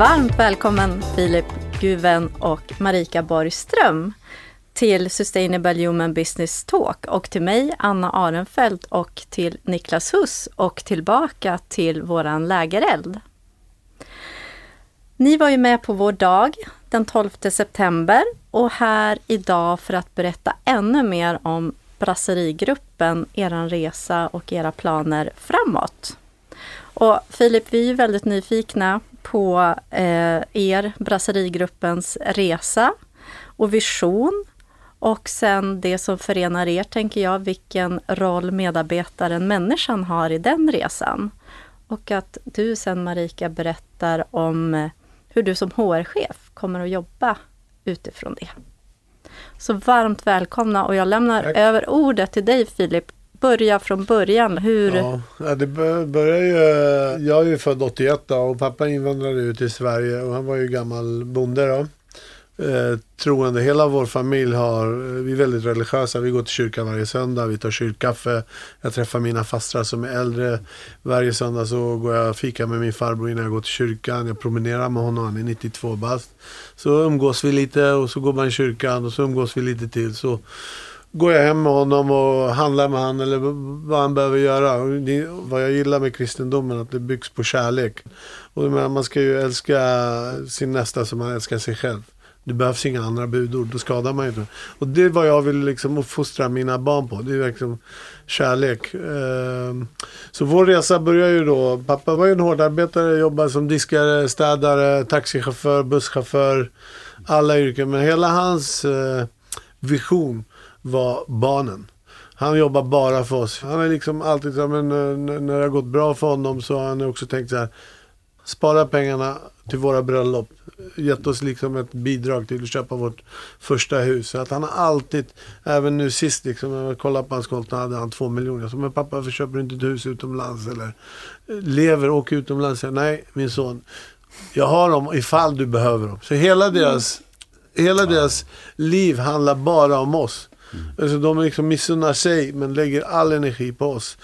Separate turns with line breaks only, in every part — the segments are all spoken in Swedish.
Varmt välkommen Filip Guven och Marika Borgström till Sustainable Human Business Talk och till mig, Anna Arenfelt och till Niklas Huss och tillbaka till våran lägereld. Ni var ju med på vår dag den 12 september och här idag för att berätta ännu mer om Brasserigruppen, er resa och era planer framåt. Och Filip, vi är väldigt nyfikna på eh, er, Brasserigruppens resa och vision. Och sen det som förenar er, tänker jag, vilken roll medarbetaren, människan, har i den resan. Och att du sen Marika berättar om eh, hur du som HR-chef kommer att jobba utifrån det. Så varmt välkomna och jag lämnar Tack. över ordet till dig Filip. Börja från början. Hur...
Ja, det börjar ju... Jag är ju född 81 då, och pappa invandrade ut till Sverige och han var ju gammal bonde då eh, troende. Hela vår familj har, vi är väldigt religiösa. Vi går till kyrkan varje söndag. Vi tar kyrkkaffe. Jag träffar mina fastrar som är äldre. Varje söndag så går jag och fikar med min farbror innan jag går till kyrkan. Jag promenerar med honom. Han är 92 bast. Så umgås vi lite och så går man i kyrkan och så umgås vi lite till. Så går jag hem med honom och handlar med honom eller vad han behöver göra. Det, vad jag gillar med kristendomen är att det byggs på kärlek. Och man ska ju älska sin nästa som man älskar sig själv. Det behövs inga andra budord, då skadar man ju inte. Och det är vad jag vill liksom uppfostra mina barn på. Det är verkligen kärlek. Ehm, så vår resa börjar ju då. Pappa var ju en hårdarbetare, jobbade som diskare, städare, taxichaufför, busschaufför. Alla yrken. Men hela hans eh, vision var barnen. Han jobbar bara för oss. Han har liksom alltid, men, eh, när det har gått bra för honom så har han också tänkt så här. Spara pengarna till våra bröllop gett oss liksom ett bidrag till att köpa vårt första hus. Så att han har alltid, även nu sist liksom, när jag kollade på hans konto hade han två miljoner. Jag sa, men pappa varför köper du inte ett hus utomlands? Eller lever, åker utomlands. Jag, Nej, min son. Jag har dem ifall du behöver dem. Så hela deras, hela deras liv handlar bara om oss. Mm. Alltså de liksom missunnar sig men lägger all energi på oss.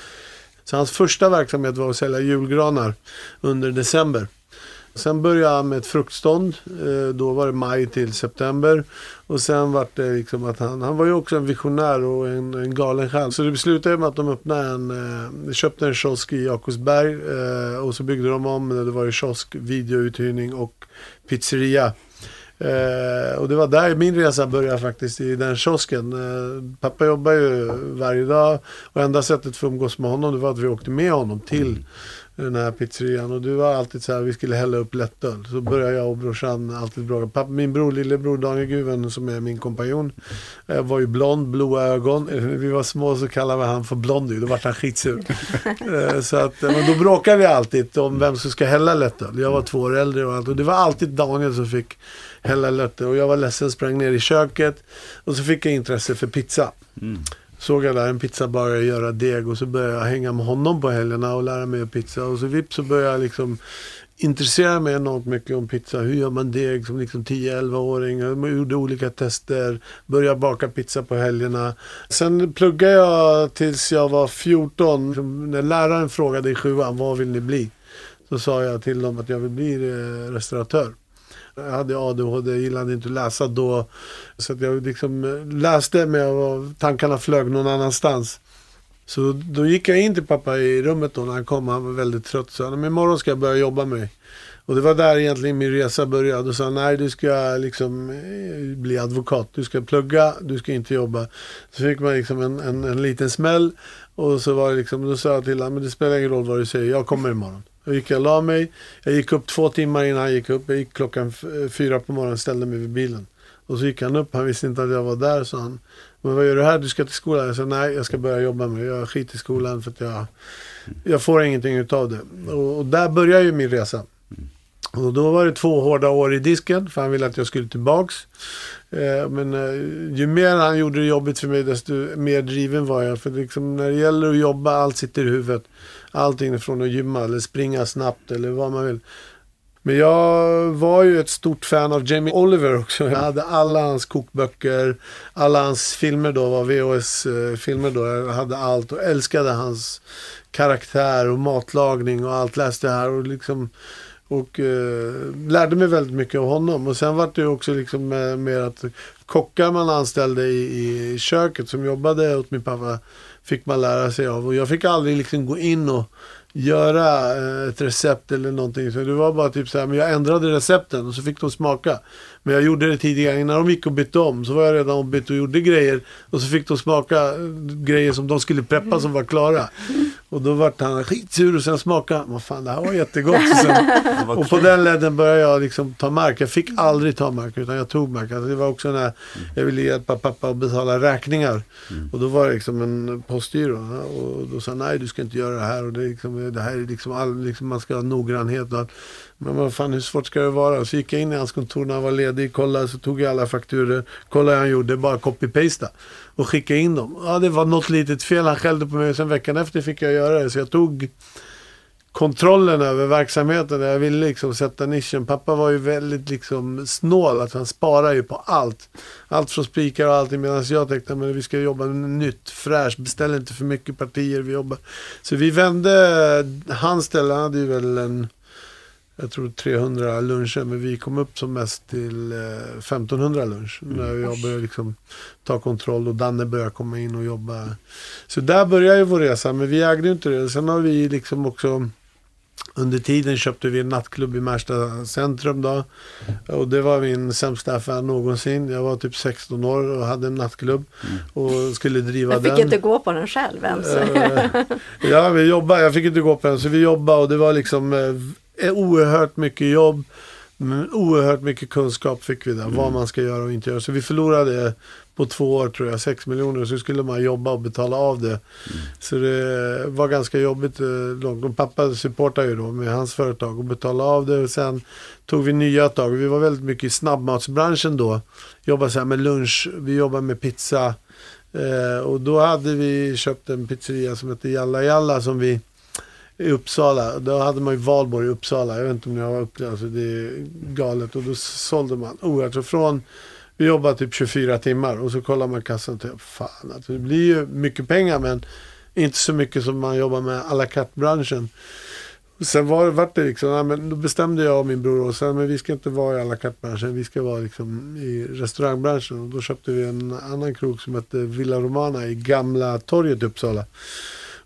Så hans första verksamhet var att sälja julgranar under december. Sen började han med ett fruktstånd. Eh, då var det maj till september. Och sen var det liksom att han, han var ju också en visionär och en, en galen själ. Så det slutade med att de öppnade en, eh, köpte en kiosk i Jakobsberg. Eh, och så byggde de om, det var ju kiosk, videouthyrning och pizzeria. Eh, och det var där min resa började faktiskt, i den kiosken. Eh, pappa jobbar ju varje dag och enda sättet för att umgås med honom det var att vi åkte med honom till mm den här pizzerian. Och du var alltid så här, vi skulle hälla upp lättöl. Så började jag och brorsan alltid bråka. Pappa, min bror, lillebror Daniel Guven som är min kompanjon. Eh, var ju blond, blåa ögon. Eh, vi var små så kallade vi han för Blondie. Då vart han skitsur. Eh, så att, men då bråkade vi alltid om vem som ska hälla lättöl. Jag var två år äldre och allt. Och det var alltid Daniel som fick hälla lättöl. Och jag var ledsen, sprang ner i köket. Och så fick jag intresse för pizza. Mm såg jag där en pizzabagare göra deg och så började jag hänga med honom på helgerna och lära mig pizza. Och så vips så började jag liksom intressera mig enormt mycket om pizza. Hur gör man deg som liksom 10-11-åring? Jag gjorde olika tester. Började baka pizza på helgerna. Sen pluggade jag tills jag var 14. Liksom, när läraren frågade i sjuan, vad vill ni bli? Så sa jag till dem att jag vill bli eh, restauratör. Jag hade ADHD, gillade inte att läsa då. Så att jag liksom eh, läste men tankarna flög någon annanstans. Så då gick jag in till pappa i rummet då när han kom. Han var väldigt trött. Så han, men imorgon ska jag börja jobba med dig. Och det var där egentligen min resa började. Då sa han, nej du ska eh, liksom eh, bli advokat. Du ska plugga, du ska inte jobba. Så fick man liksom en, en, en liten smäll. Och så var det liksom, då sa jag till honom, men det spelar ingen roll vad du säger, jag kommer imorgon. Då gick jag och la mig. Jag gick upp två timmar innan han gick upp. Jag gick klockan fyra på morgonen och ställde mig vid bilen. Och så gick han upp. Han visste inte att jag var där. Så han, men vad gör du här? Du ska till skolan. Jag sa nej, jag ska börja jobba med det. Jag skiter i skolan för att jag, jag får ingenting utav det. Och, och där började ju min resa. Och då var det två hårda år i disken. För han ville att jag skulle tillbaks. Eh, men eh, ju mer han gjorde det jobbigt för mig desto mer driven var jag. För liksom, när det gäller att jobba, allt sitter i huvudet. Allting från att gymma eller springa snabbt eller vad man vill. Men jag var ju ett stort fan av Jamie Oliver också. Jag hade alla hans kokböcker, alla hans filmer då var VHS-filmer eh, då. Jag hade allt och älskade hans karaktär och matlagning och allt. Läste här och liksom Och eh, lärde mig väldigt mycket av honom. Och sen var det ju också liksom eh, mer att kockar man anställde i, i köket som jobbade åt min pappa fick man lära sig av. Och jag fick aldrig liksom gå in och göra eh, ett recept eller någonting. Så det var bara typ så här, men jag ändrade recepten och så fick de smaka. Men jag gjorde det tidigare. Innan de gick och bytte om så var jag redan ombytt och gjorde grejer. Och så fick de smaka eh, grejer som de skulle preppa som var klara. Och då vart han skitsur och sen smakade Vad fan det här var jättegott. Och, sen, och på den ledden började jag liksom ta mark. Jag fick aldrig ta mark utan jag tog mark. Alltså det var också när jag ville hjälpa pappa att betala räkningar. Mm. Och då var det liksom en postgiro. Och då sa nej du ska inte göra det här. Och det, liksom, det här är liksom, all, liksom man ska ha noggrannhet. Och. Men vad fan hur svårt ska det vara? Så gick jag in i hans kontor när han var ledig, kollade, så tog jag alla fakturer, kollade hur han gjorde, bara copy-pasta och skickade in dem. Ja, det var något litet fel, han skällde på mig och sen veckan efter fick jag göra det. Så jag tog kontrollen över verksamheten. Jag ville liksom sätta nischen. Pappa var ju väldigt liksom snål. Att han sparar ju på allt. Allt från spikar och allting. Medan jag tänkte att vi ska jobba med nytt, fräscht. Beställ inte för mycket partier. Vi jobbar. Så vi vände hans ställe. Han hade ju väl en jag tror 300 luncher, men vi kom upp som mest till eh, 1500 lunch. Mm. När jag började liksom ta kontroll och Danne började komma in och jobba. Så där började ju vår resa, men vi ägde inte det. Sen har vi liksom också under tiden köpte vi en nattklubb i Märsta centrum då. Och det var min sämsta affär någonsin. Jag var typ 16 år och hade en nattklubb. Mm. Och skulle driva den.
Jag fick inte gå på den själv ens. Eh,
ja, vi jobbade. Jag fick inte gå på den. Så vi jobbade och det var liksom eh, oerhört mycket jobb. Men oerhört mycket kunskap fick vi där. Mm. Vad man ska göra och inte göra. Så vi förlorade på två år tror jag 6 miljoner. Så skulle man jobba och betala av det. Mm. Så det var ganska jobbigt. Eh, pappa supportade ju då med hans företag och betalade av det. Och sen tog vi nya tag. Vi var väldigt mycket i snabbmatsbranschen då. Jobbade så här med lunch. Vi jobbade med pizza. Eh, och då hade vi köpt en pizzeria som heter Jalla Jalla som vi i Uppsala. Då hade man ju valborg i Uppsala. Jag vet inte om ni har upplevt alltså det. är galet. Och då sålde man oh, oerhört. Så från, vi jobbade typ 24 timmar och så kollar man kassan och tänker, fan alltså, det blir ju mycket pengar men inte så mycket som man jobbar med à la carte-branschen. Sen var, var det liksom, nej, men då bestämde jag och min bror och sen, men vi ska inte vara i à la carte-branschen, vi ska vara liksom i restaurangbranschen. Och då köpte vi en annan krog som hette Villa Romana i Gamla torget i Uppsala.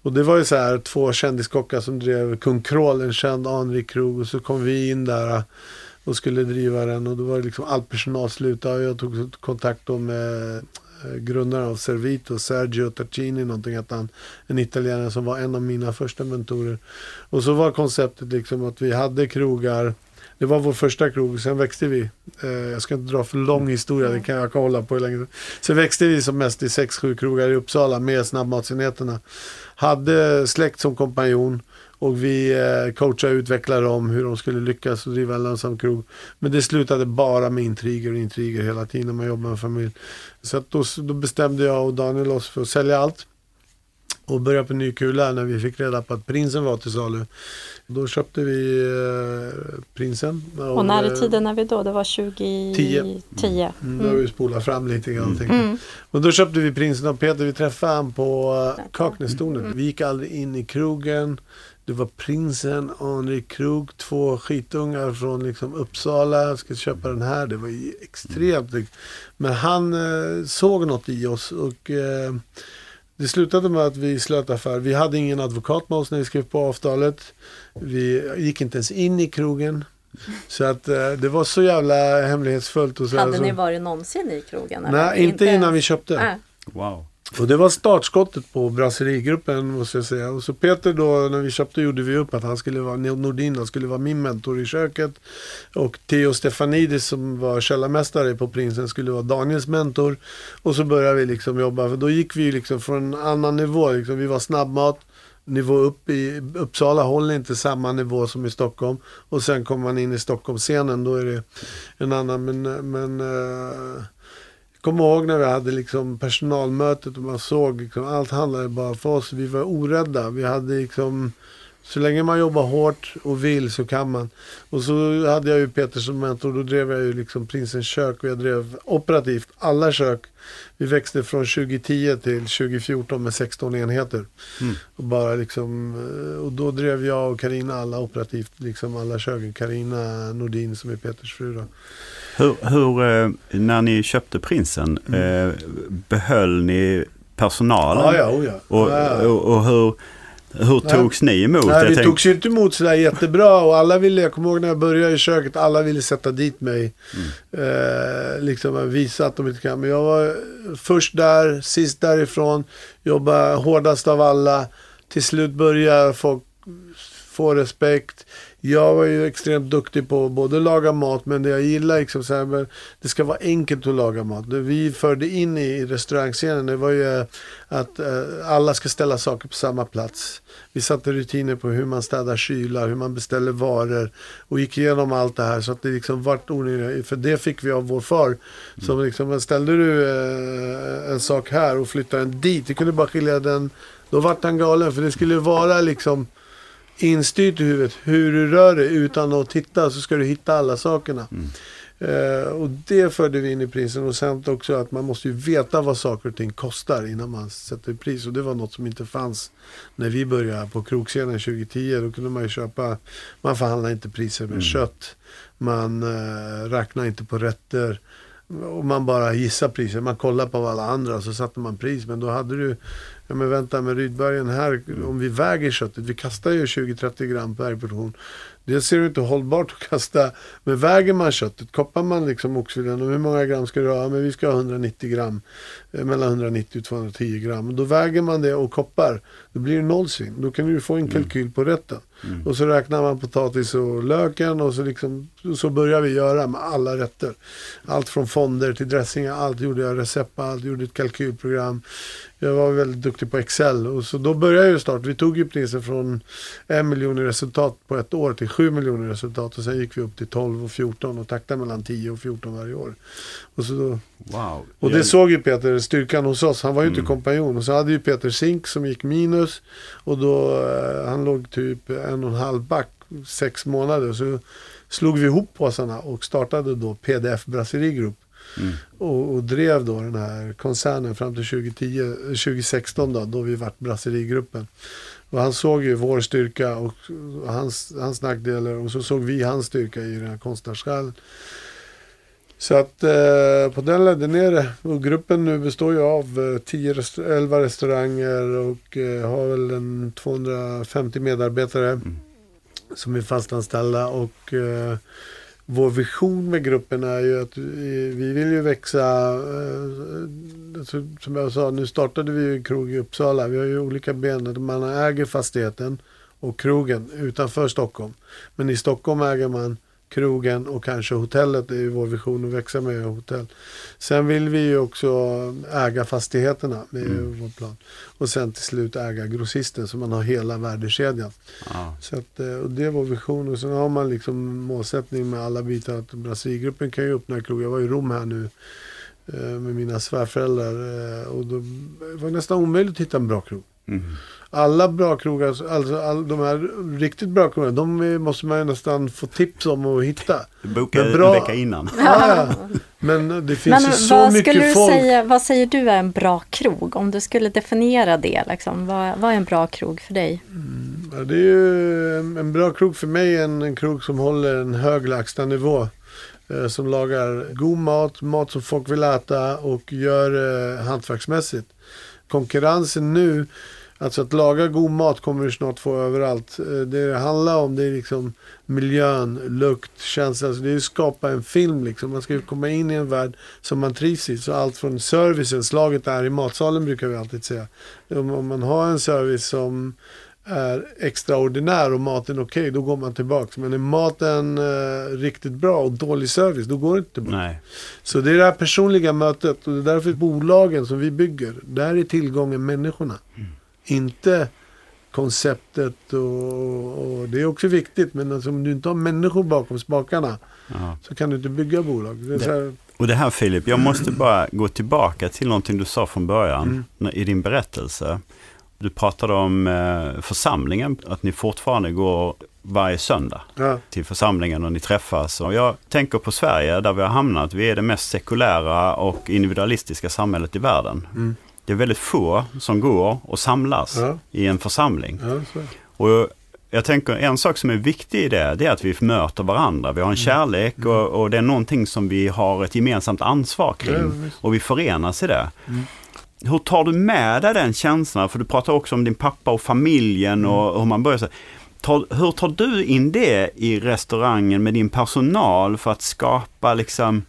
Och det var ju så här två kändiskockar som drev Kung Krål, en känd anrik krog. Och så kom vi in där äh, och skulle driva den. Och då var det liksom all personal slutade. Jag tog kontakt då med äh, grundaren av Servito, Sergio Taccini, någonting att han, en italienare som var en av mina första mentorer. Och så var konceptet liksom att vi hade krogar det var vår första krog, sen växte vi. Eh, jag ska inte dra för lång historia, det kan jag hålla på hur länge Sen växte vi som mest i 6-7 krogar i Uppsala med snabbmatsenheterna. Hade släkt som kompanjon och vi eh, coachade och utvecklade dem hur de skulle lyckas och driva en lönsam krog. Men det slutade bara med intriger och intriger hela tiden när man jobbar med familj. Så då, då bestämde jag och Daniel oss för att sälja allt och börja på ny kula när vi fick reda på att prinsen var till salu. Då köpte vi eh, prinsen.
Och, och när i tiden är vi då? Det var 2010? 10.
Mm. Mm. Då har vi spolat fram lite grann. Mm. mm. Och då köpte vi prinsen av Peter. Vi träffade han på uh, Kaknästornet. Mm. Vi gick aldrig in i krogen. Det var prinsen, Henrik Krog, två skitungar från liksom Uppsala. Ska köpa den här. Det var extremt. Men han eh, såg något i oss. och eh, det slutade med att vi slöt affär. Vi hade ingen advokat med oss när vi skrev på avtalet. Vi gick inte ens in i krogen. Så att eh, det var så jävla hemlighetsfullt. Och så
hade ni varit någonsin i krogen?
Nej, inte, inte innan vi köpte. Äh. Wow. Och det var startskottet på brasserigruppen måste jag säga. Och så Peter då, när vi köpte gjorde vi upp att han skulle vara, Nordin han skulle vara min mentor i köket. Och Theo Stefanidis som var källarmästare på Prinsen skulle vara Daniels mentor. Och så började vi liksom jobba, för då gick vi liksom från en annan nivå. Liksom, vi var snabbmat, nivå upp i Uppsala håller inte samma nivå som i Stockholm. Och sen kommer man in i Stockholmsscenen, då är det en annan. Men, men uh, kommer ihåg när vi hade liksom personalmötet och man såg liksom, allt handlade bara för oss. Vi var orädda. Vi hade liksom Så länge man jobbar hårt och vill så kan man. Och så hade jag ju Peter som mentor. Då drev jag ju liksom Prinsens kök. Och jag drev operativt alla kök. Vi växte från 2010 till 2014 med 16 enheter.
Mm.
Och, bara liksom, och då drev jag och Karina alla operativt. Liksom alla köken. Karina Nordin som är Peters fru då.
Hur, hur eh, när ni köpte prinsen, eh, behöll ni personalen?
Ja, ja, oh ja.
Och, och, och hur, hur
Nej.
togs ni emot?
Nej,
Jag
vi
tänk-
togs ju inte emot sådär jättebra och alla ville, jag kommer ihåg när jag började i köket, alla ville sätta dit mig. Eh, liksom visa att de inte kan. Men jag var först där, sist därifrån, jobbade hårdast av alla. Till slut började folk få respekt. Jag var ju extremt duktig på både laga mat men det jag gillar liksom så här, det ska vara enkelt att laga mat. Det vi förde in i restaurangscenen det var ju eh, att eh, alla ska ställa saker på samma plats. Vi satte rutiner på hur man städar kylar, hur man beställer varor och gick igenom allt det här så att det liksom vart onödigt. För det fick vi av vvår far. Som liksom, men ställde du eh, en sak här och flyttade den dit, vi kunde bara skilja den. Då vart han galen för det skulle vara liksom instyrt i huvudet. Hur du rör dig utan att titta så ska du hitta alla sakerna. Eh, och det förde vi in i prisen och sen också att man måste ju veta vad saker och ting kostar innan man sätter pris. Och det var något som inte fanns när vi började på krogscenen 2010. Då kunde man ju köpa, man förhandlade inte priser med kött. Man eh, räknade inte på rätter. Och man bara gissar priser. Man kollar på alla andra och så satte man pris. Men då hade du, ja men vänta med Rydbergen här, om vi väger köttet, vi kastar ju 20-30 gram per portion. Det ser inte hållbart att kasta. Men väger man köttet, koppar man liksom oxfilén hur många gram ska du ha? Ja, Men vi ska ha 190 gram. Eh, Mellan 190 och 210 gram. Då väger man det och koppar. Då blir det nollsvinn. Då kan du få en kalkyl på rätten. Mm. Och så räknar man potatis och löken och så, liksom, så börjar vi göra med alla rätter. Allt från fonder till dressingar, allt gjorde jag recept på, allt gjorde ett kalkylprogram. Jag var väldigt duktig på Excel och så då började jag ju start. Vi tog ju priset från en miljon i resultat på ett år till sju miljoner i resultat och sen gick vi upp till 12 och 14 och taktade mellan 10 och 14 varje år. Och, så då,
Wow.
och det såg ju Peter, styrkan hos oss. Han var ju inte kompanjon. Och så hade ju Peter Zink som gick minus. Och då, eh, han låg typ en och en halv back, sex månader. Så slog vi ihop påsarna och startade då PDF Brasserie Group.
Mm.
Och, och drev då den här koncernen fram till 2010, 2016 då, då vi vart Brasserigruppen. Och han såg ju vår styrka och och hans, hans nackdelar och så såg vi hans styrka i den här konstnärssjälen. Så att eh, på den ledde ner det. Och gruppen nu består ju av eh, 10 rest 11 restauranger och eh, har väl en 250 medarbetare som är fastanställda. Och eh, vår vision med gruppen är ju att vi, vill ju växa. Eh, alltså, som jag sa, nu startade vi ju en krog i Uppsala. Vi har ju olika ben. Man äger fastigheten och krogen utanför Stockholm. Men i Stockholm äger man krogen och kanske hotellet. Det är ju vår vision att växa med hotell. Sen vill vi ju också äga fastigheterna med vår plan. Och sen till slut äga grossisten så man har hela värdekedjan.
Ja.
Så att, eh, och det är vår vision. Och sen har man liksom målsättning med alla bitar. Att Brasilgruppen kan ju öppna krog. Jag var i Rom här nu eh, med mina svärföräldrar. eh, Och då det var nästan omöjligt att hitta en bra krog.
Mm.
Alla bra krogar, alltså all, de här riktigt bra krogarna, de måste man ju nästan få tips om att hitta.
Boka
Men bra-
en vecka innan.
Ja, ja. Men det finns
Men
ju så
vad,
mycket
skulle du
folk.
säga, vad säger du är en bra krog? Om du skulle definiera det, liksom, vad, vad är en bra krog för dig?
Ja, det är ju en, en bra krog för mig, en, en krog som håller en hög lägstanivå. Eh, som lagar god mat, mat som folk vill äta och gör eh, hantverksmässigt. Konkurrensen nu, alltså att laga god mat kommer du snart få överallt. Eh, det det handlar om det är liksom miljön, lukt, känsla. Alltså det är att skapa en film liksom. Man ska ju komma in i en värld som man trivs i. Så allt från servicen, slaget är i matsalen brukar vi alltid säga. Om, man har en service som är extraordinär och maten okej, då går man tillbaka. Men är maten eh, riktigt bra och dålig service, då går det inte tillbaka.
Nej.
Så det är det här personliga mötet och det är därför bolagen som vi bygger, där är tillgången människorna. Inte konceptet och, och det är också viktigt. Men alltså, om du inte har människor bakom spakarna
Ja.
så kan du inte bygga bolag. Det här,
Och det här Filip, jag måste bara gå tillbaka till någonting du sa från början
Mm.
när- i din berättelse. Du pratade om eh, församlingen, att ni fortfarande går varje söndag
Ja.
till församlingen och ni träffas. Och jag tänker på Sverige där vi har hamnat. Vi är det mest sekulära och individualistiska samhället i världen.
Mm.
Det är väldigt få som går och samlas
Ja.
i en församling.
Ja.
Och jag tänker en sak som är viktig i det, det är att vi möter varandra. Vi har en kärlek och, och det är någonting som vi har ett gemensamt ansvar
Ja,
kring.
visst.
Och vi förenas i det. Hur tar du med dig den känslan? För du pratar också om din pappa och familjen och hur man börjar. Tar, hur tar du in det i restaurangen med din personal för att skapa liksom...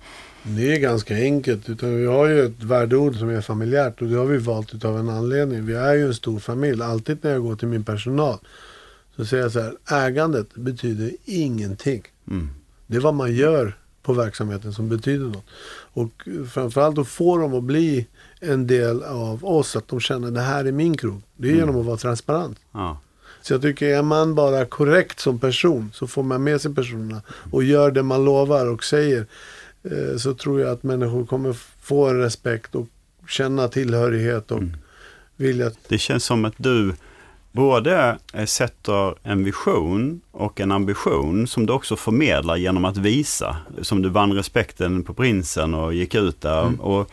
Det är ganska enkelt. Utan vi har ju ett värdeord som är familjärt och det har vi valt av en anledning. Vi är ju en stor familj. Alltid när jag går till min personal så säger jag så här. Ägandet betyder ingenting.
Mm,
Det är vad man gör på verksamheten som betyder något. Och framförallt att få dem att bli en del av oss. Att de känner det här är min krog. Det är genom att vara transparent.
ja.
Så jag tycker är man bara korrekt som person så får man med sig personerna och gör det man lovar och säger. Eh, Så tror jag att människor kommer få en respekt och känna tillhörighet och vilja.
Det känns som att du både eh, sätter en vision och en ambition som du också förmedlar genom att visa. Som du vann respekten på Prinsen och gick ut där. Och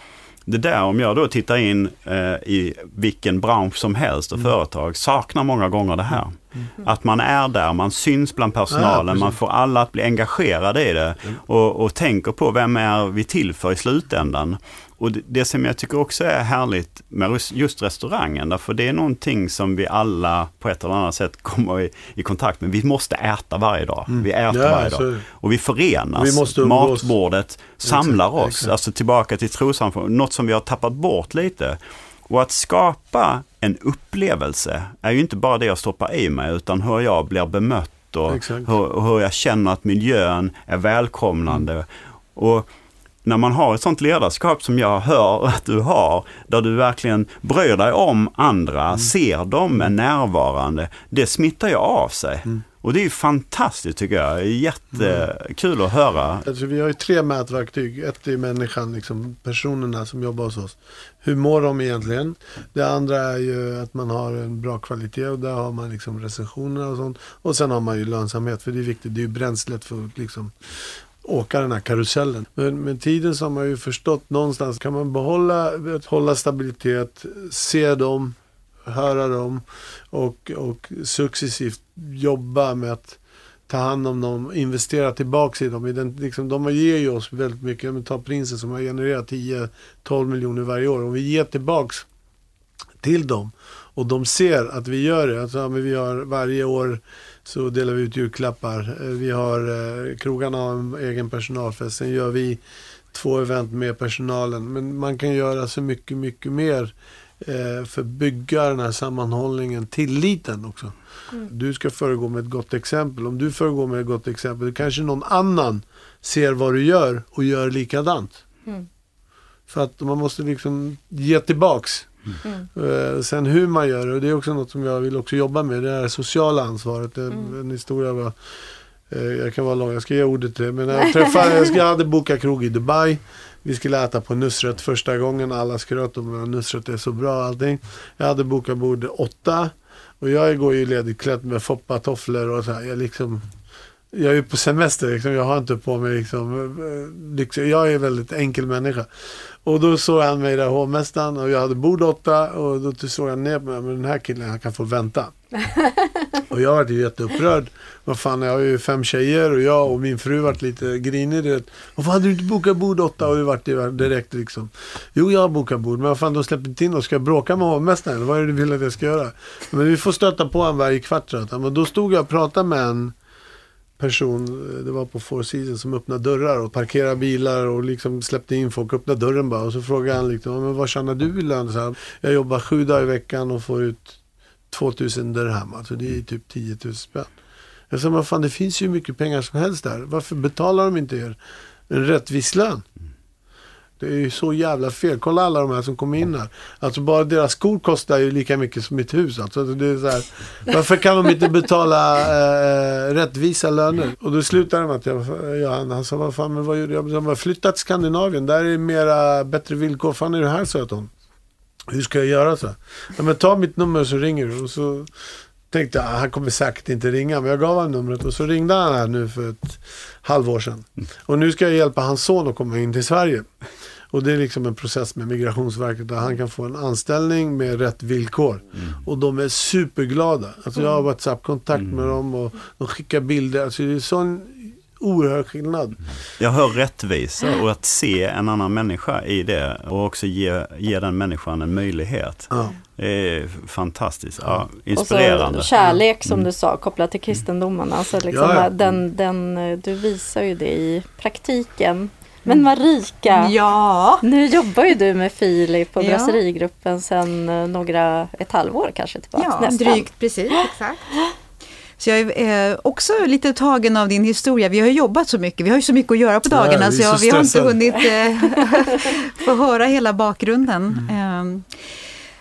det där, om jag då tittar in eh, i vilken bransch som helst och företag, saknar många gånger det här. Att man är där, man syns bland
Ja,
personalen,
precis.
man får alla att bli engagerade i det och, och tänker på vem är vi till för i slutändan. Och det, det som jag tycker också är härligt med just restaurangen, därför det är någonting som vi alla på ett eller annat sätt kommer i, i kontakt med. Vi måste äta varje dag. Vi äter
Ja,
varje dag. Och vi förenas.
Vi måste.
Matbordet samlar oss.
exakt.
Alltså tillbaka till trossamfund. Något som vi har tappat bort lite. Och att skapa en upplevelse är ju inte bara det jag stoppar i mig utan hur jag blir bemött och hur, hur jag känner att miljön är välkomnande. Och när man har ett sånt ledarskap som jag hör att du har, där du verkligen bryr dig om andra, ser dem, är närvarande, det smittar ju av sig. Och det är ju fantastiskt tycker jag. Jättekul att höra.
Alltså, vi har ju tre mätverktyg. Ett är människan, liksom personerna som jobbar hos oss. Hur mår de egentligen? Det andra är ju att man har en bra kvalitet och där har man liksom recensioner och sånt. Och sen har man ju lönsamhet för det är viktigt. Det är ju bränslet för liksom åka den här karusellen. Men med tiden så har man ju förstått någonstans kan man behålla, hålla stabilitet, se dem, höra dem och, och successivt jobba med att ta hand om dem, investera tillbaka i dem. I den, liksom, de ger ju oss väldigt mycket. Men ta Prinsen som har genererat 10-12 miljoner varje år. Om vi ger tillbaks till dem och de ser att vi gör det. Alltså, vi har varje år så delar vi ut julklappar. Eh, Vi har eh, krogarna har en egen personalfest. Sen gör vi två event med personalen. Men man kan göra så mycket, mycket mer eh, för att bygga den här sammanhållningen, tilliten också. Du ska föregå med ett gott exempel. Om du föregår med ett gott exempel, kanske någon annan ser vad du gör och gör likadant.
Mm.
För att man måste liksom ge tillbaks. Eh, sen hur man gör det, och det är också något som jag vill också jobba med, det här sociala ansvaret. Är En historia var, eh, jag kan vara lång, jag ska ge ordet till det. Men jag träffade, jag, ska, jag hade bokat krog i Dubai. Vi skulle äta på Nusret första gången. Alla skröt om att Nusret är så bra allting. Jag hade bokat bord åtta. Och jag går ju ledigt klädd med foppatofflor och så här. Jag liksom... Jag är på semester liksom. Jag har inte på mig liksom... liksom jag är en väldigt enkel människa. Och då såg han mig där, hovmästaren, och jag hade bord åtta. Och då såg jag ner på mig, men den här killen han kan få vänta. och jag var ju jätteupprörd. Vad fan, jag har ju fem tjejer och jag och min fru vart lite grinig. Varför hade du inte bokat bord åtta? Och vart det direkt liksom. Jo, jag har bokat bord. Men vad fan, de släpper inte in oss. Ska jag bråka med hovmästaren? Vad är det du vill att jag ska göra? Men vi får stöta på honom varje kvart. Men då stod jag och pratade med en person, det var på Four Seasons, som öppnade dörrar och parkerade bilar och liksom släppte in folk. Öppnade dörren bara och så frågade han liksom, men vad tjänar du i lön? Så här, jag jobbar sju dagar i veckan och får ut 2000 dirham. Alltså det är typ 10 000 spänn. Jag sa, men fan det finns ju mycket pengar som helst där. Varför betalar de inte er en rättvis lön? Det är ju så jävla fel. Kolla alla de här som kommer in här. Alltså bara deras skor kostar ju lika mycket som mitt hus. Alltså det är så här, varför kan de inte betala eh, eh rättvisa löner? Och då slutade det med att jag, jag, han, sa, vad fan, men vad gjorde jag? Jag bara, flytta till Skandinavien. Där är det mera bättre villkor. Fan är du här, sa jag till honom. Hur ska jag göra så? Ja, men ta mitt nummer så ringer du. Och så tänkte jag, ah, han kommer säkert inte ringa. Men jag gav honom numret och så ringde han här nu för ett halvår sedan. Och nu ska jag hjälpa hans son att komma in till Sverige. Och det är liksom en process med Migrationsverket där han kan få en anställning med rätt villkor. Och de är superglada. Alltså jag har WhatsApp-kontakt med dem och de skickar bilder. Alltså det är sån oerhörd skillnad.
Jag hör rättvisa och att se en annan människa i det och också ge, ge den människan en möjlighet.
Ja.
Det är fantastiskt. Ja,
Och
inspirerande.
så kärlek som du sa kopplat till kristendomen. Alltså liksom
Ja, ja.
Den, den, du visar ju det i praktiken. Men Marika,
Ja,
nu jobbar ju du med Filip och
Ja.
brasserigruppen sedan eh, några, ett halvår kanske tillbaka.
ja
nästan.
drygt precis. Exakt. Så jag är eh, också lite tagen av din historia. Vi har ju jobbat så mycket, vi har ju så mycket att göra på
Ja,
dagarna
vi är
så, jag,
så
vi har inte hunnit eh, få höra hela bakgrunden.
Mm.
Eh,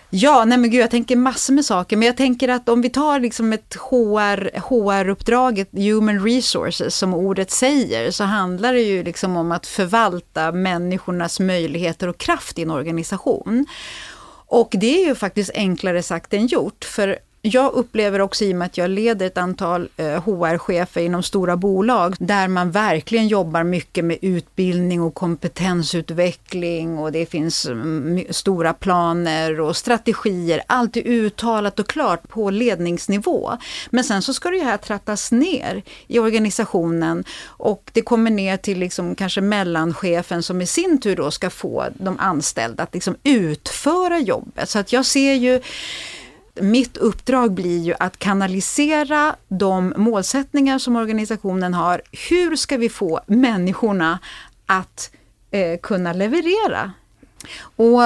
Ja, nej men gud, jag tänker massor med saker, men jag tänker att om vi tar liksom ett HR, HR-uppdraget, Human Resources, som ordet säger, så handlar det ju liksom om att förvalta människornas möjligheter och kraft i en organisation. Och det är ju faktiskt enklare sagt än gjort, för jag upplever också i och med att jag leder ett antal eh, HR-chefer inom stora bolag där man verkligen jobbar mycket med utbildning och kompetensutveckling och det finns mm, stora planer och strategier. Allt är uttalat och klart på ledningsnivå. Men sen så ska det här trattas ner i organisationen och det kommer ner till liksom kanske mellanchefen som i sin tur då ska få de anställda att liksom utföra jobbet. Så att jag ser ju mitt uppdrag blir ju att kanalisera de målsättningar som organisationen har. Hur ska vi få människorna att eh, kunna leverera? Och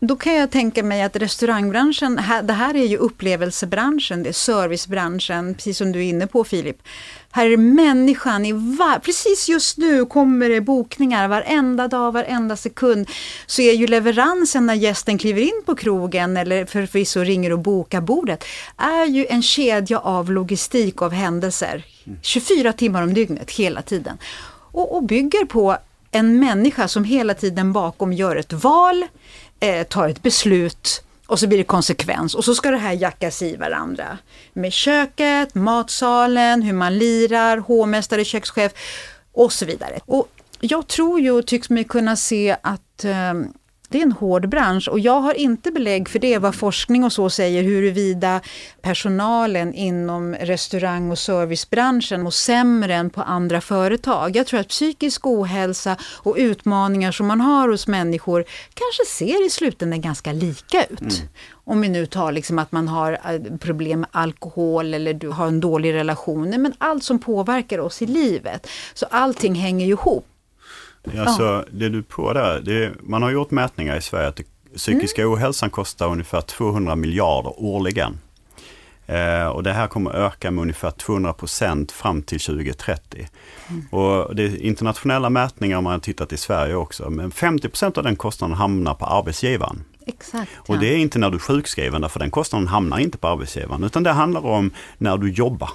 då kan jag tänka mig att restaurangbranschen, det här är ju upplevelsebranschen, det är servicebranschen, precis som du är inne på Filip. Här är det människan i var, precis just nu kommer det bokningar varenda dag, varenda sekund. Så är ju leveransen när gästen kliver in på krogen eller förvisso ringer och bokar bordet, är ju en kedja av logistik av händelser. 24 timmar om dygnet, hela tiden. Och, och bygger på en människa som hela tiden bakom gör ett val, eh, tar ett beslut och så blir det konsekvens och så ska det här jackas i varandra. Med köket, matsalen, hur man lirar, hovmästare, kökschef och så vidare. Och jag tror ju och tycks mig kunna se att eh, det är en hård bransch och jag har inte belägg för det vad forskning och så säger huruvida personalen inom restaurang och servicebranschen mår sämre än på andra företag. Jag tror att psykisk ohälsa och utmaningar som man har hos människor kanske ser i slutändan ganska lika ut. Om vi nu tar liksom att man har eh, problem med alkohol eller du har en dålig relation, men allt som påverkar oss i livet. Så allting hänger ju ihop.
Alltså, det du på där, det man har gjort mätningar i Sverige att det, psykiska ohälsan kostar ungefär 200 miljarder årligen. Eh, och det här kommer öka med ungefär 200 procent fram till 2030. Och det är internationella mätningar man har tittat i Sverige också, men 50 procent av den kostnaden hamnar på arbetsgivaren.
Exakt.
Och det är inte när du är sjukskriven, för den kostnaden hamnar inte på arbetsgivaren, utan det handlar om när du jobbar.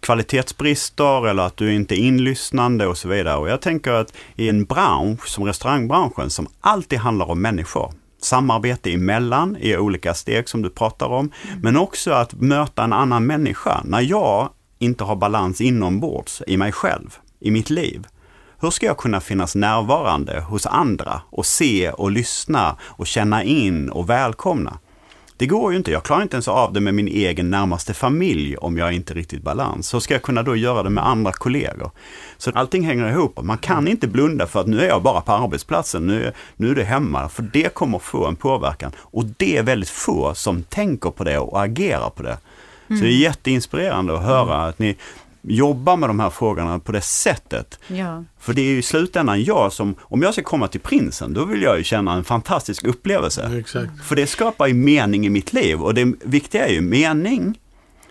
Kvalitetsbrister eller att du inte är inlyssnande och så vidare. Och jag tänker att i en bransch som restaurangbranschen som alltid handlar om människor, samarbete emellan i olika steg som du pratar om, men också att möta en annan människa. När jag inte har balans inombords i mig själv, i mitt liv, hur ska jag kunna finnas närvarande hos andra och se och lyssna och känna in och välkomna? Det går ju inte. Jag klarar inte ens av det med min egen närmaste familj om jag inte är riktigt balans. Hur ska jag kunna då göra det med andra kollegor? Så allting hänger ihop. Man kan inte blunda för att nu är jag bara på arbetsplatsen, nu är, nu är det hemma. För det kommer få en påverkan. Och det är väldigt få som tänker på det och agerar på det. Så det är jätteinspirerande att höra att ni jobbar med de här frågorna på det sättet.
Ja.
För det är ju i slutändan jag som, om jag ska komma till prinsen, då vill jag ju känna en fantastisk upplevelse.
Exakt.
För det skapar ju mening i mitt liv och det viktiga är ju mening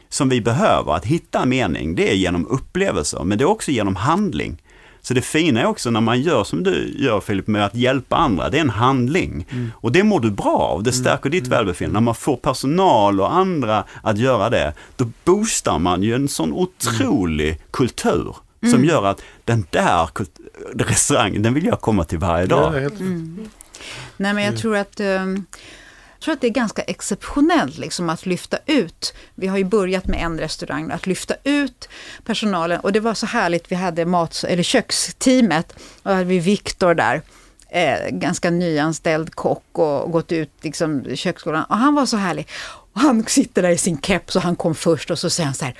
som vi behöver, att hitta mening, det är genom upplevelser, men det är också genom handling. Så det fina är också när man gör som du gör Filip, med att hjälpa andra, det är en handling. Och det mår du bra av, det stärker ditt välbefinnande. När man får personal och andra att göra det, då boostar man ju en sån otrolig kultur som gör att den där restaurangen, den vill jag komma till varje dag.
Ja, helt,
Nej, men jag tror att eh, jag tror att det är ganska exceptionellt liksom, att lyfta ut. Vi har ju börjat med en restaurang, att lyfta ut personalen. Och det var så härligt, vi hade mat, eller köksteamet, och hade vi Viktor där. Eh, ganska nyanställd kock och gått ut liksom, köksskolan. Och han var så härlig. Och han sitter där i sin keps och han kom först och så säger han så här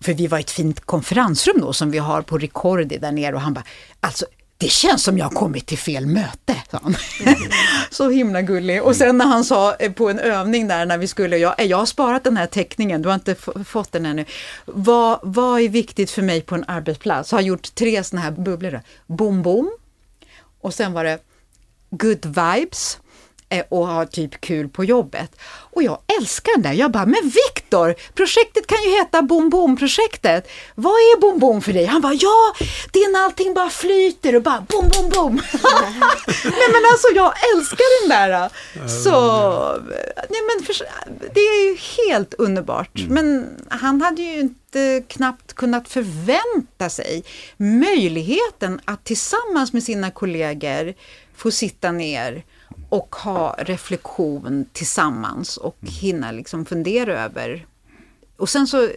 för vi var i ett fint konferensrum då som vi har på Ricordi där nere och han bara, alltså det känns som jag har kommit till fel möte, sa han. så himla gullig. Och sen när han sa eh, på en övning där när vi skulle, jag, jag har sparat den här teckningen, du har inte fått den ännu. Vad, vad är viktigt för mig på en arbetsplats? Jag har gjort tre sådana här bubblor. Boom boom. Och sen var det good vibes Eh, och har typ kul på jobbet. Och jag älskar den där. Jag bara, men Viktor, projektet kan ju heta Boom Boom-projektet. Vad är Boom Boom för dig? Han bara, ja, det är när allting bara flyter och bara boom, boom, boom. nej men alltså jag älskar den där. Så, nej men för, det är ju helt underbart. Mm. Men han hade ju inte knappt kunnat förvänta sig möjligheten att tillsammans med sina kollegor få sitta ner och ha reflektion tillsammans och mm. hinna liksom fundera över. Och sen så,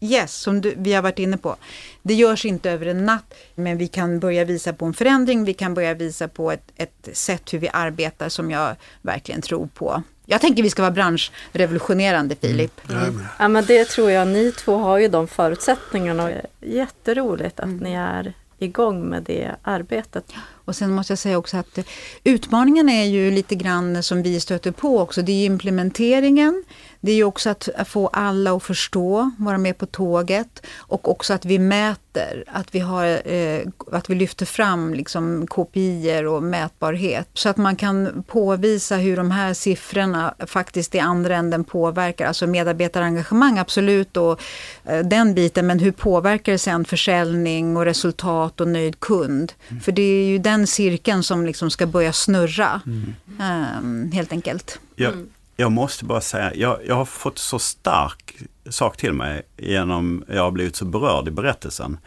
yes, som du, vi har varit inne på, det görs inte över en natt, men vi kan börja visa på en förändring, vi kan börja visa på ett, ett sätt hur vi arbetar som jag verkligen tror på. Jag tänker vi ska vara branschrevolutionerande mm. Filip.
Mm. Ja men det tror jag, ni två har ju de förutsättningarna. Jätteroligt att mm. ni är igång med det arbetet.
Och sen måste jag säga också att eh, utmaningen är ju lite grann som vi stöter på också. Det är implementeringen. Det är ju också att få alla att förstå, vara med på tåget och också att vi mäter, att vi, har, eh, att vi lyfter fram liksom KPI och mätbarhet. Så att man kan påvisa hur de här siffrorna faktiskt i andra änden påverkar. Alltså medarbetarengagemang, absolut, och eh, den biten, men hur påverkar det sen försäljning och resultat och nöjd kund? Mm. För det är ju den cirkeln som liksom ska börja snurra, mm. eh, helt enkelt.
Ja, jag måste bara säga, jag, jag har fått så stark sak till mig genom jag har blivit så berörd i berättelsen.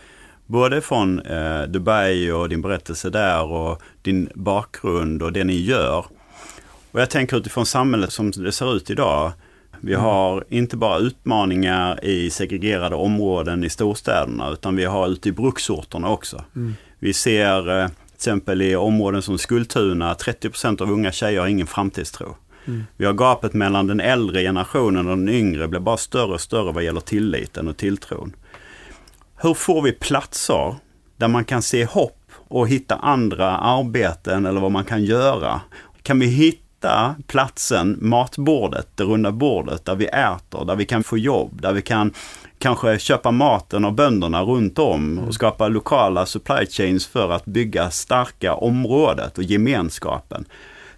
Både från eh, Dubai och din berättelse där och din bakgrund och det ni gör. Och jag tänker utifrån samhället som det ser ut idag. Vi mm. har inte bara utmaningar i segregerade områden i storstäderna utan vi har ute i bruksorterna också. Mm. Vi ser eh, till exempel i områden som Skultuna, 30% av unga tjejer har ingen framtidstro. Mm. Vi har gapet mellan den äldre generationen och den yngre blir bara större och större vad gäller tilliten och tilltron. Hur får vi platser där man kan se hopp och hitta andra arbeten eller vad man kan göra? Kan vi hitta platsen, matbordet, det runda bordet där vi äter, där vi kan få jobb, där vi kan kanske köpa maten av bönderna runt om och mm. skapa lokala supply chains för att bygga starka området och gemenskapen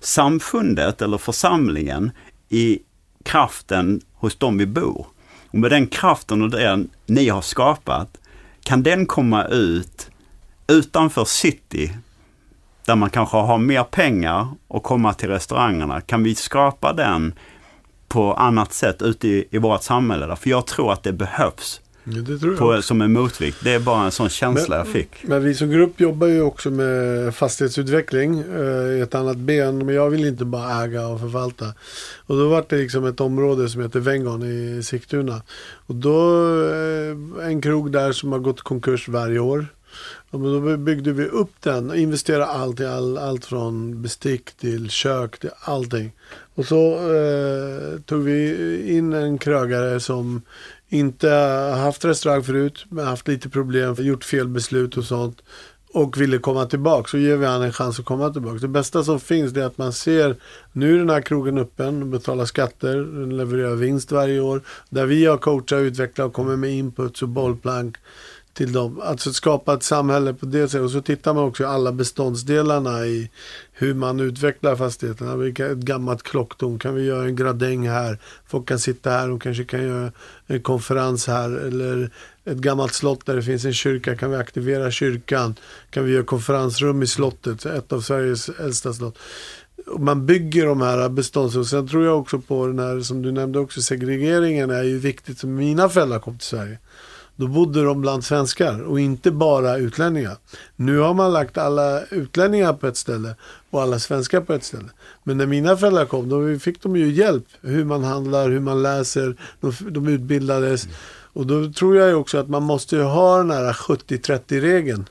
samfundet eller församlingen i kraften hos dem vi bor. Och med den kraften och den ni har skapat, kan den komma ut utanför city, där man kanske har mer pengar och komma till restaurangerna. Kan vi skapa den på annat sätt ute i, i vårt samhälle? För jag tror att det behövs.
Ja,
på, som en motvikt. Det är bara en sån känsla
men,
jag fick.
Men vi som grupp jobbar ju också med fastighetsutveckling i eh, ett annat ben. Men jag vill inte bara äga och förvalta. Och då var det liksom ett område som heter Vengon i Sigtuna. Och då eh, en krog där som har gått konkurs varje år. Och då byggde vi upp den och investerade allt i all, allt från bestick till kök till allting. Och så eh, tog vi in en krögare som inte haft restaurang förut, men haft lite problem, gjort fel beslut och sånt. Och ville komma tillbaka, så ger vi han en chans att komma tillbaka. Det bästa som finns är att man ser, nu är den här krogen öppen, betalar skatter, den levererar vinst varje år. Där vi har coachat, utvecklat och kommer med inputs och bollplank till dem. Alltså skapa ett samhälle på det sättet. Och så tittar man också alla beståndsdelarna i hur man utvecklar fastigheterna. Ett gammalt klocktorn, kan vi göra en gradäng här? Folk kan sitta här och kanske kan göra en konferens här. Eller ett gammalt slott där det finns en kyrka, kan vi aktivera kyrkan? Kan vi göra konferensrum i slottet, ett av Sveriges äldsta slott? man bygger de här bestånds... sen tror jag också på den här, som du nämnde också, segregeringen är ju viktigt. Mina föräldrar kom till Sverige. Då bodde de bland svenskar och inte bara utlänningar. Nu har man lagt alla utlänningar på ett ställe och alla svenskar på ett ställe. Men när mina föräldrar kom då fick de ju hjälp. Hur man handlar, hur man läser. De, de utbildades. Och då tror jag också att man måste ha den här 70-30-regeln.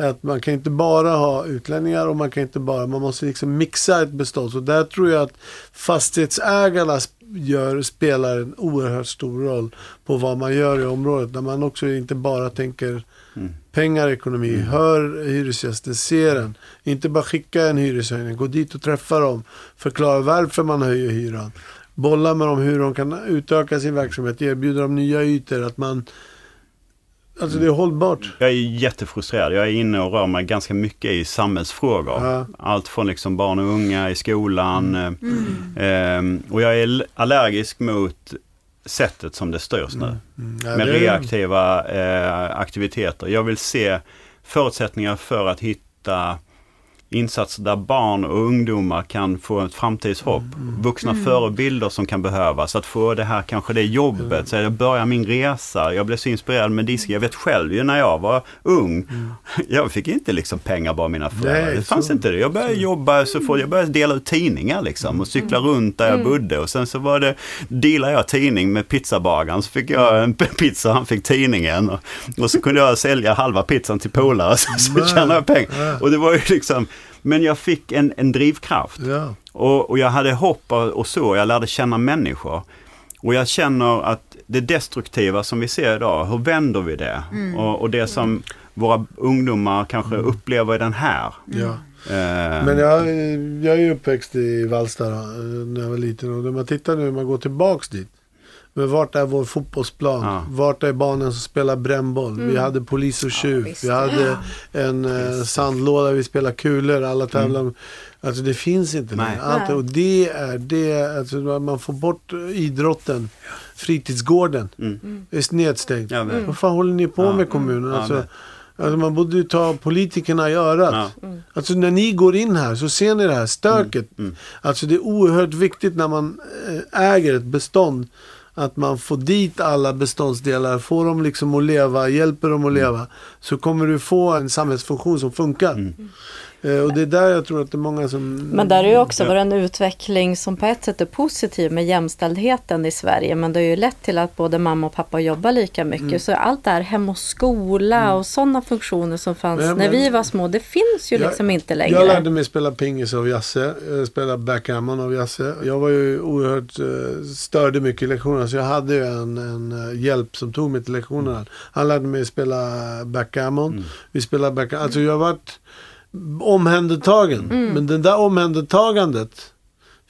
Att man kan inte bara ha utlänningar och man kan inte bara, man måste liksom mixa ett bestånd. Så där tror jag att fastighetsägarna gör, spelar en oerhört stor roll på vad man gör i området. När man också inte bara tänker mm. pengar, ekonomi. Mm. Hör hyresgästen, ser den. Inte bara skicka en hyreshöjning. Gå dit och träffa dem. Förklara varför man höjer hyran. Bolla med dem hur de kan utöka sin verksamhet. Erbjuda dem nya ytor. Att man Alltså det är hållbart.
Jag är jättefrustrerad. Jag är inne och rör mig ganska mycket i samhällsfrågor. Ja. Allt från liksom barn och unga i skolan. Mm. Eh, och jag är allergisk mot sättet som det styrs nu. Mm. Mm. Ja, med reaktiva eh, aktiviteter. Jag vill se förutsättningar för att hitta insatser där barn och ungdomar kan få ett framtidshopp. Mm. mm. Vuxna mm. förebilder som kan behövas. Att få det här, kanske det jobbet. Mm. Så jag börjar min resa. Jag blev så inspirerad med disk. Jag vet själv ju när jag var ung. Mm. Jag fick inte liksom pengar bara mina föräldrar. Det fanns så. inte det. Jag började så. jobba så fort. Jag började dela ut tidningar liksom. Och cykla mm. runt där jag bodde. Och sen så var det, dealade jag tidning med pizzabagaren. Så fick jag en pizza, han fick tidningen. Och, och så kunde jag sälja halva pizzan till polare. Så, så tjänade jag pengar. Och det var ju liksom men jag fick en, en drivkraft. Ja. Och, och, jag hade hopp och så, jag lärde känna människor. Och jag känner att det destruktiva som vi ser idag, hur vänder vi det? Mm. Och, och, det som våra ungdomar kanske mm. upplever i den här. Ja.
Uh, Men jag, jag är ju uppväxt i Vallsta när jag var liten och när man tittar nu, när man går tillbaks dit. Men vart är vår fotbollsplan? Ja. Vart är barnen som spelar brännboll? Mm. Vi hade polis och tjuv. Ja, vi hade en eh, sandlåda, vi spelade kulor, alla tävlade. Mm. Alltså det finns inte längre. Allt, och det är det, alltså man får bort idrotten. Fritidsgården mm. är nedstängt. Ja, Vad fan håller ni på med kommunen? Alltså, Alltså man borde ju ta politikerna i örat. Ja. Mm. Alltså när ni går in här så ser ni det här stöket. Mm. Mm. Alltså det är oerhört viktigt när man eh, äger ett bestånd att man får dit alla beståndsdelar, får dem liksom att leva, hjälper dem att leva. Så kommer du få en samhällsfunktion som funkar. Mm. Eh, och det är där jag tror att det är många som...
Men där är ju också varit en utveckling som på ett sätt är positiv med jämställdheten i Sverige. Men det har ju lett till att både mamma och pappa jobbar lika mycket. Mm. Så allt det här hem och skola mm. och sådana funktioner som fanns men, när vi var små, det finns ju jag, liksom inte längre.
Jag lärde mig spela pingis av Jasse, spela backgammon av Jasse. Jag var ju oerhört, uh, störde mycket i lektionerna så jag hade ju en, en hjälp som tog mig till lektionerna. Han lärde mig spela backgammon. Mm. Vi spelade backgammon. Alltså jag har varit omhändertagen. Mm. Men det där omhändertagandet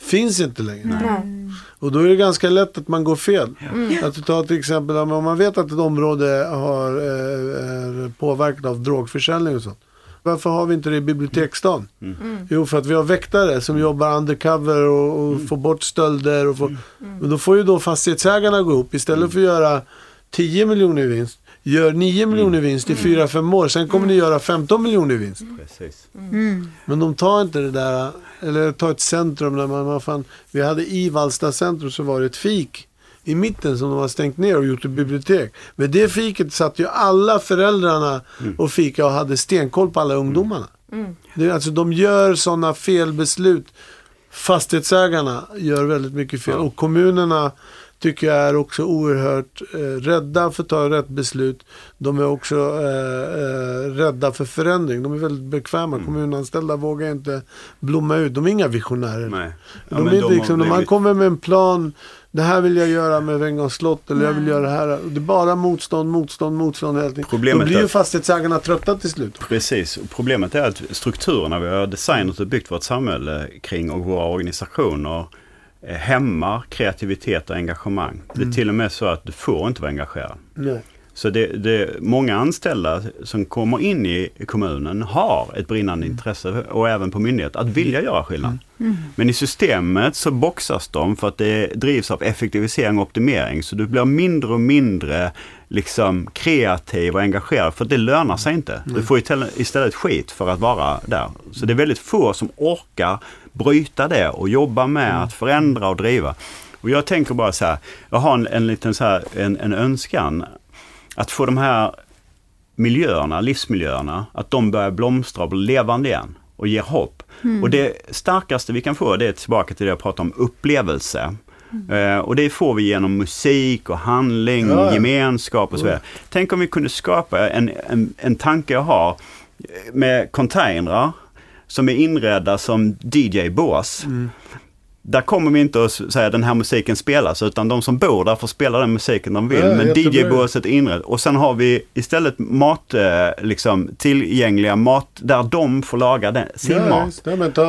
finns inte längre. Mm. Och då är det ganska lätt att man går fel. Mm. Att du tar till exempel om man vet att ett område har, eh, är påverkat av drogförsäljning och sånt. Varför har vi inte det i biblioteksdagen? Mm. mm. Jo, för att vi har väktare som jobbar undercover och, och mm. får bort stölder. Och får, mm. Men då får ju då fastighetsägarna gå upp istället för att göra 10 miljoner i vinst gör 9 miljoner i vinst i 4-5 mm. år. Sen kommer ni göra 15 miljoner i vinst. Precis. Mm. Men de tar inte det där, eller tar ett centrum där man, man fan, vi hade i Vallsta centrum så var det ett fik i mitten som de har stängt ner och gjort ett bibliotek. Med det fiket satt ju alla föräldrarna mm. och fika och hade stenkoll på alla ungdomarna. Mm. Det, alltså de gör sådana felbeslut. Fastighetsägarna gör väldigt mycket fel. Och kommunerna tycker jag är också oerhört eh, rädda för att ta rätt beslut. De är också eh, eh, rädda för förändring. De är väldigt bekväma. Mm. Kommunanställda vågar inte blomma ut. De är inga visionärer. Nej. Ja, de är de liksom, när man kommer med en plan. Det här vill jag göra med Vengåns slott eller Nej. jag vill göra det här. Det är bara motstånd, motstånd, motstånd. Problemet Då blir ju fastighetsägarna trötta till slut.
Precis. Problemet är att strukturerna vi har designat och byggt vårt samhälle kring och våra organisationer hämmar kreativitet och engagemang. Mm. Det är mm. till och med så att du får inte vara engagerad. Nej. Så det, det, många anställda som kommer in i kommunen har ett brinnande mm. intresse och även på myndighet att vilja mm. göra skillnad. Mm. Men i systemet så boxas de för att det drivs av effektivisering och optimering. Så du blir mindre och mindre liksom kreativ och engagerad för det lönar sig inte. Du får istället skit för att vara där. Så det är väldigt få som orkar bryta det och jobba med mm. att förändra och driva. Och jag tänker bara så här, jag har en, en liten så här, en, en önskan att få de här miljöerna, livsmiljöerna, att de börjar blomstra och bli levande igen och ger hopp. Och det starkaste vi kan få, det är tillbaka till det jag pratade om, upplevelse. Eh, och det får vi genom musik och handling,
Ja.
gemenskap och så vidare. Tänk om vi kunde skapa en, en, en tanke jag har med containrar som är inredda som DJ-bås. Där kommer vi inte att säga den här musiken spelas, utan de som bor där får spela den musiken de vill.
Ja,
men. DJ-båset är inrett. Och sen har vi istället mat, eh, liksom, tillgängliga mat där de får laga den, sin
Ja,
mat.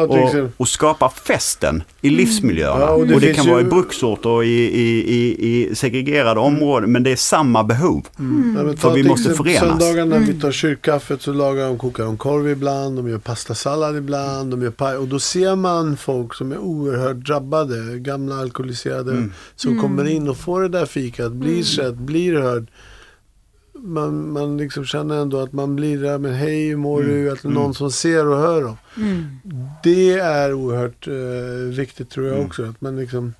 till
Och, och skapa festen i livsmiljöerna.
Ja, och
och
det
det,
finns
kan
ju-
vara i bruksorter och i, i, i, i segregerade områden, men det är samma behov.
Ja, men
För vi måste
exempel
förenas.
Söndagarna vi tar kyrkkaffet så lagar de, kokar de korv ibland, de gör pastasallad ibland, de gör paj. Och då ser man folk som är oerhört drabbade, gamla alkoholiserade,
Mm.
som kommer in och får det där fikat, blir sedd, blir hörd. Man, man liksom känner ändå att man blir där, men hej, hur mår
Mm.
du? Att någon som ser och hör dem. Det är oerhört eh, viktigt tror jag
Mm.
också. Att man liksom,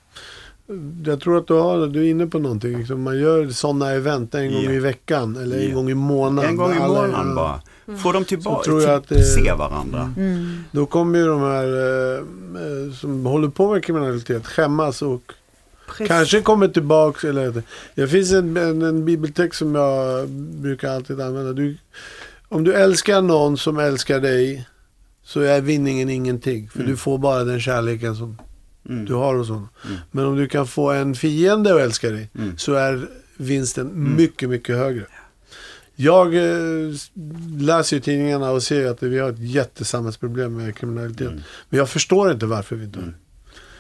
jag tror att du, har, du är inne på någonting. Liksom, man gör sådana event en gång
Ja.
i veckan eller en
Ja.
gång i månaden.
En gång i månaden bara. Få dem tillbaka,
tror jag
till,
att det-
se varandra.
Då kommer ju de här eh, eh, som håller på med kriminalitet skämmas och kanske kommer tillbaks. Eller, det finns en, en, en bibeltext som jag brukar alltid använda. Du, om du älskar någon som älskar dig så är vinningen ingenting. För du får bara den kärleken som
Mm.
du har hos honom. Men om du kan få en fiende att älska dig
Mm.
så är vinsten mycket, mycket högre. Jag eh, läser ju tidningarna och ser att vi har ett jättesamhällsproblem med kriminalitet.
Mm.
Men jag förstår inte varför vi inte har det.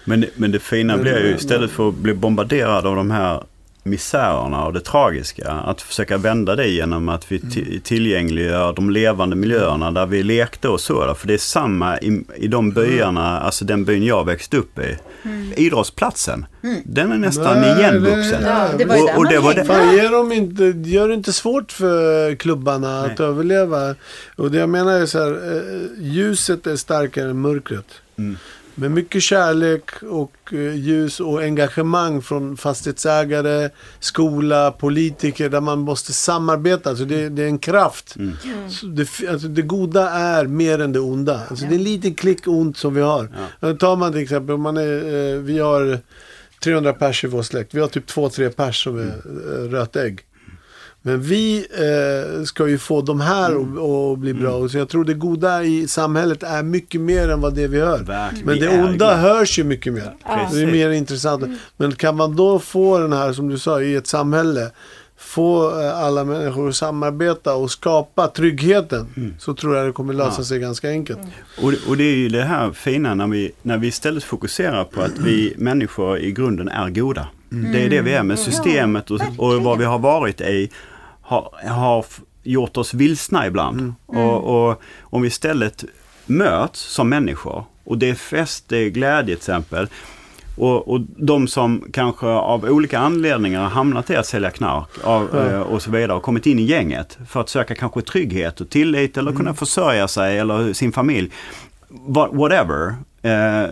Men, men det fina blir ju istället för att bli bombarderad av de här misärerna och det tragiska. Att försöka vända det genom att vi ti- tillgängliggör de levande miljöerna där vi lekte och så. För det är samma i, i de byarna, alltså den byn jag växte upp i. Idrottsplatsen, den är nästan
Nej,
igenvuxen.
det-
var ju
Och- och det var det-
hängde.
Fan, ger de inte, gör det inte svårt för klubbarna att
Nej.
överleva. Och det jag menar är så här, eh, ljuset är starkare än mörkret.
Mm.
Med mycket kärlek och eh, ljus och engagemang från fastighetsägare, skola, politiker där man måste samarbeta. Alltså det, det är en kraft.
Mm.
Så Det, alltså det goda är mer än det onda. Alltså det är en liten klick ont som vi har. Ja. Tar man till exempel, man är, eh, vi har 300 pers i vår släkt. Vi har typ 2-3 pers som är eh, rötägg. Men vi eh, ska ju få de här
Mm.
att att bli bra. Så jag tror det goda i samhället är mycket mer än vad det vi hör.
Verkligen.
Men det onda hörs ju mycket mer.
Precis.
Det är mer intressant. Men kan man då få den här, som du sa, i ett samhälle. Få eh, alla människor att samarbeta och skapa tryggheten.
Mm.
Så tror jag det kommer lösa
Ja.
sig ganska enkelt.
Och, och det är ju det här fina när vi, när vi istället fokuserar på att vi människor i grunden är goda. Det är det vi är, men systemet och, och vad vi har varit i har, har gjort oss vilsna ibland. Och, och om vi istället möts som människor och det är fest, det är glädje till exempel. Och, och de som kanske av olika anledningar har hamnat i att sälja knark av, eh, och så vidare och kommit in i gänget för att söka kanske trygghet och tillit eller kunna försörja sig eller sin familj. What- Whatever. Eh,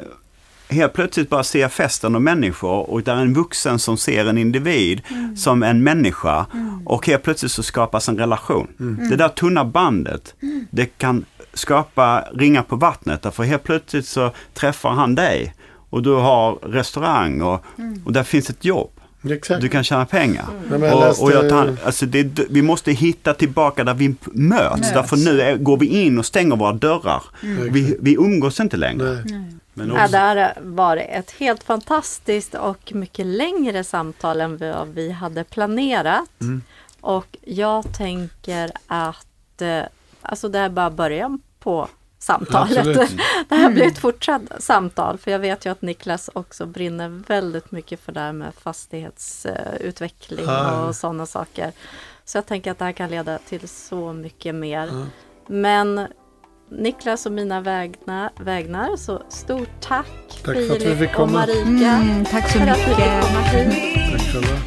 helt plötsligt bara ser festen och människor och där är en vuxen som ser en individ som en människa och helt plötsligt så skapas en relation. Det där tunna bandet, det kan skapa ringar på vattnet därför helt plötsligt så träffar han dig och du har restaurang och, och där finns ett jobb.
Exakt.
Du kan tjäna pengar.
Jag
Och,
läste-
och jag tar, alltså det, vi måste hitta tillbaka där vi möts.
Möts.
Därför nu är, går vi in och stänger våra dörrar. Vi, vi umgås inte längre.
Nej.
Men
Ja,
också,
där var det ett helt fantastiskt och mycket längre samtal än vad vi hade planerat. Och jag tänker att eh, alltså det är bara början på samtalet.
Absolut.
det här blir ett fortsatt samtal för jag vet ju att Niklas också brinner väldigt mycket för det här med fastighetsutveckling
Ja.
och sådana saker. Så jag tänker att det här kan leda till så mycket mer. Men Niklas och mina vägnar, vägnar så stort tack,
Tack för att vi
Filip och. Marika
Mm, tack så
för att vi fick
mycket.
komma hit.
Tack själva.